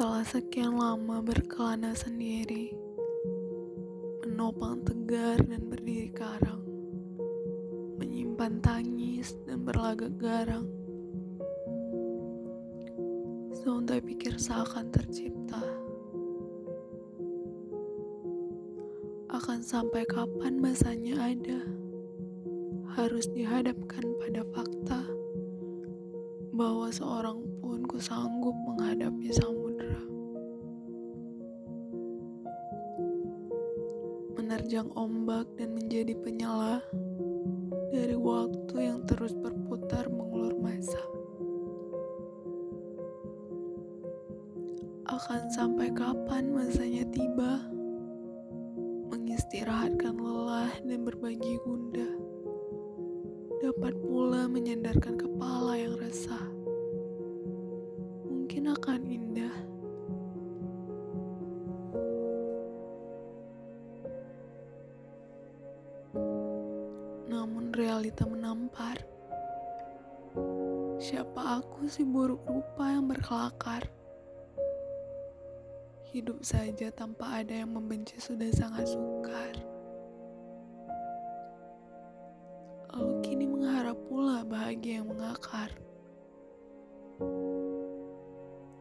Setelah sekian lama berkelana sendiri, menopang tegar dan berdiri karang, menyimpan tangis dan berlagak garang, seuntai pikir seakan tercipta. Akan sampai kapan masanya ada, harus dihadapkan pada fakta bahwa seorang pun ku sanggup menghadapi samudera. Menerjang ombak dan menjadi penyala dari waktu yang terus berputar mengulur masa. Akan sampai kapan masanya tiba mengistirahatkan lelah dan berbagi gundah dapat pula menyandarkan kepala yang resah. Realita menampar. Siapa aku si buruk rupa yang berkelakar? Hidup saja tanpa ada yang membenci sudah sangat sukar. Lalu kini mengharap pula bahagia yang mengakar.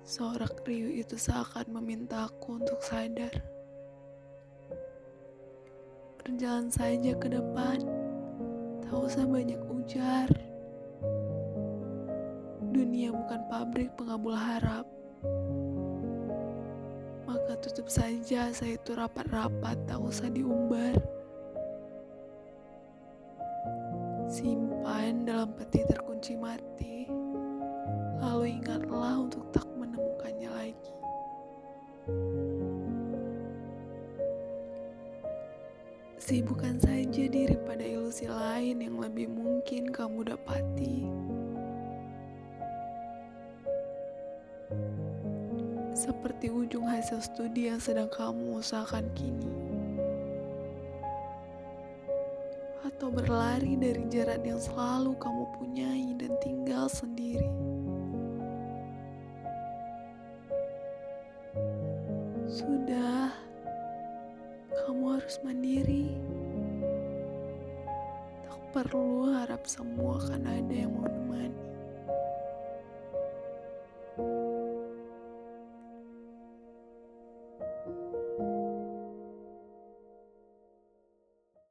Sorak riuh itu seakan memintaku untuk sadar. Berjalan saja ke depan, tak usah banyak ujar. Dunia bukan pabrik pengabul harap. Maka tutup saja saya itu rapat-rapat, tak usah diumbar. Simpan dalam peti terkunci mati, lalu ingatlah untuk tak menemukannya lagi. Sibukkan saja diri pada ilusi lain yang lebih mungkin kamu dapati. Seperti ujung hasil studi yang sedang kamu usahakan kini. atau berlari dari jarak yang selalu kamu punyai dan tinggal sendiri. Sudah, kamu harus mandiri. Perlu harap semua akan ada yang mau menemani.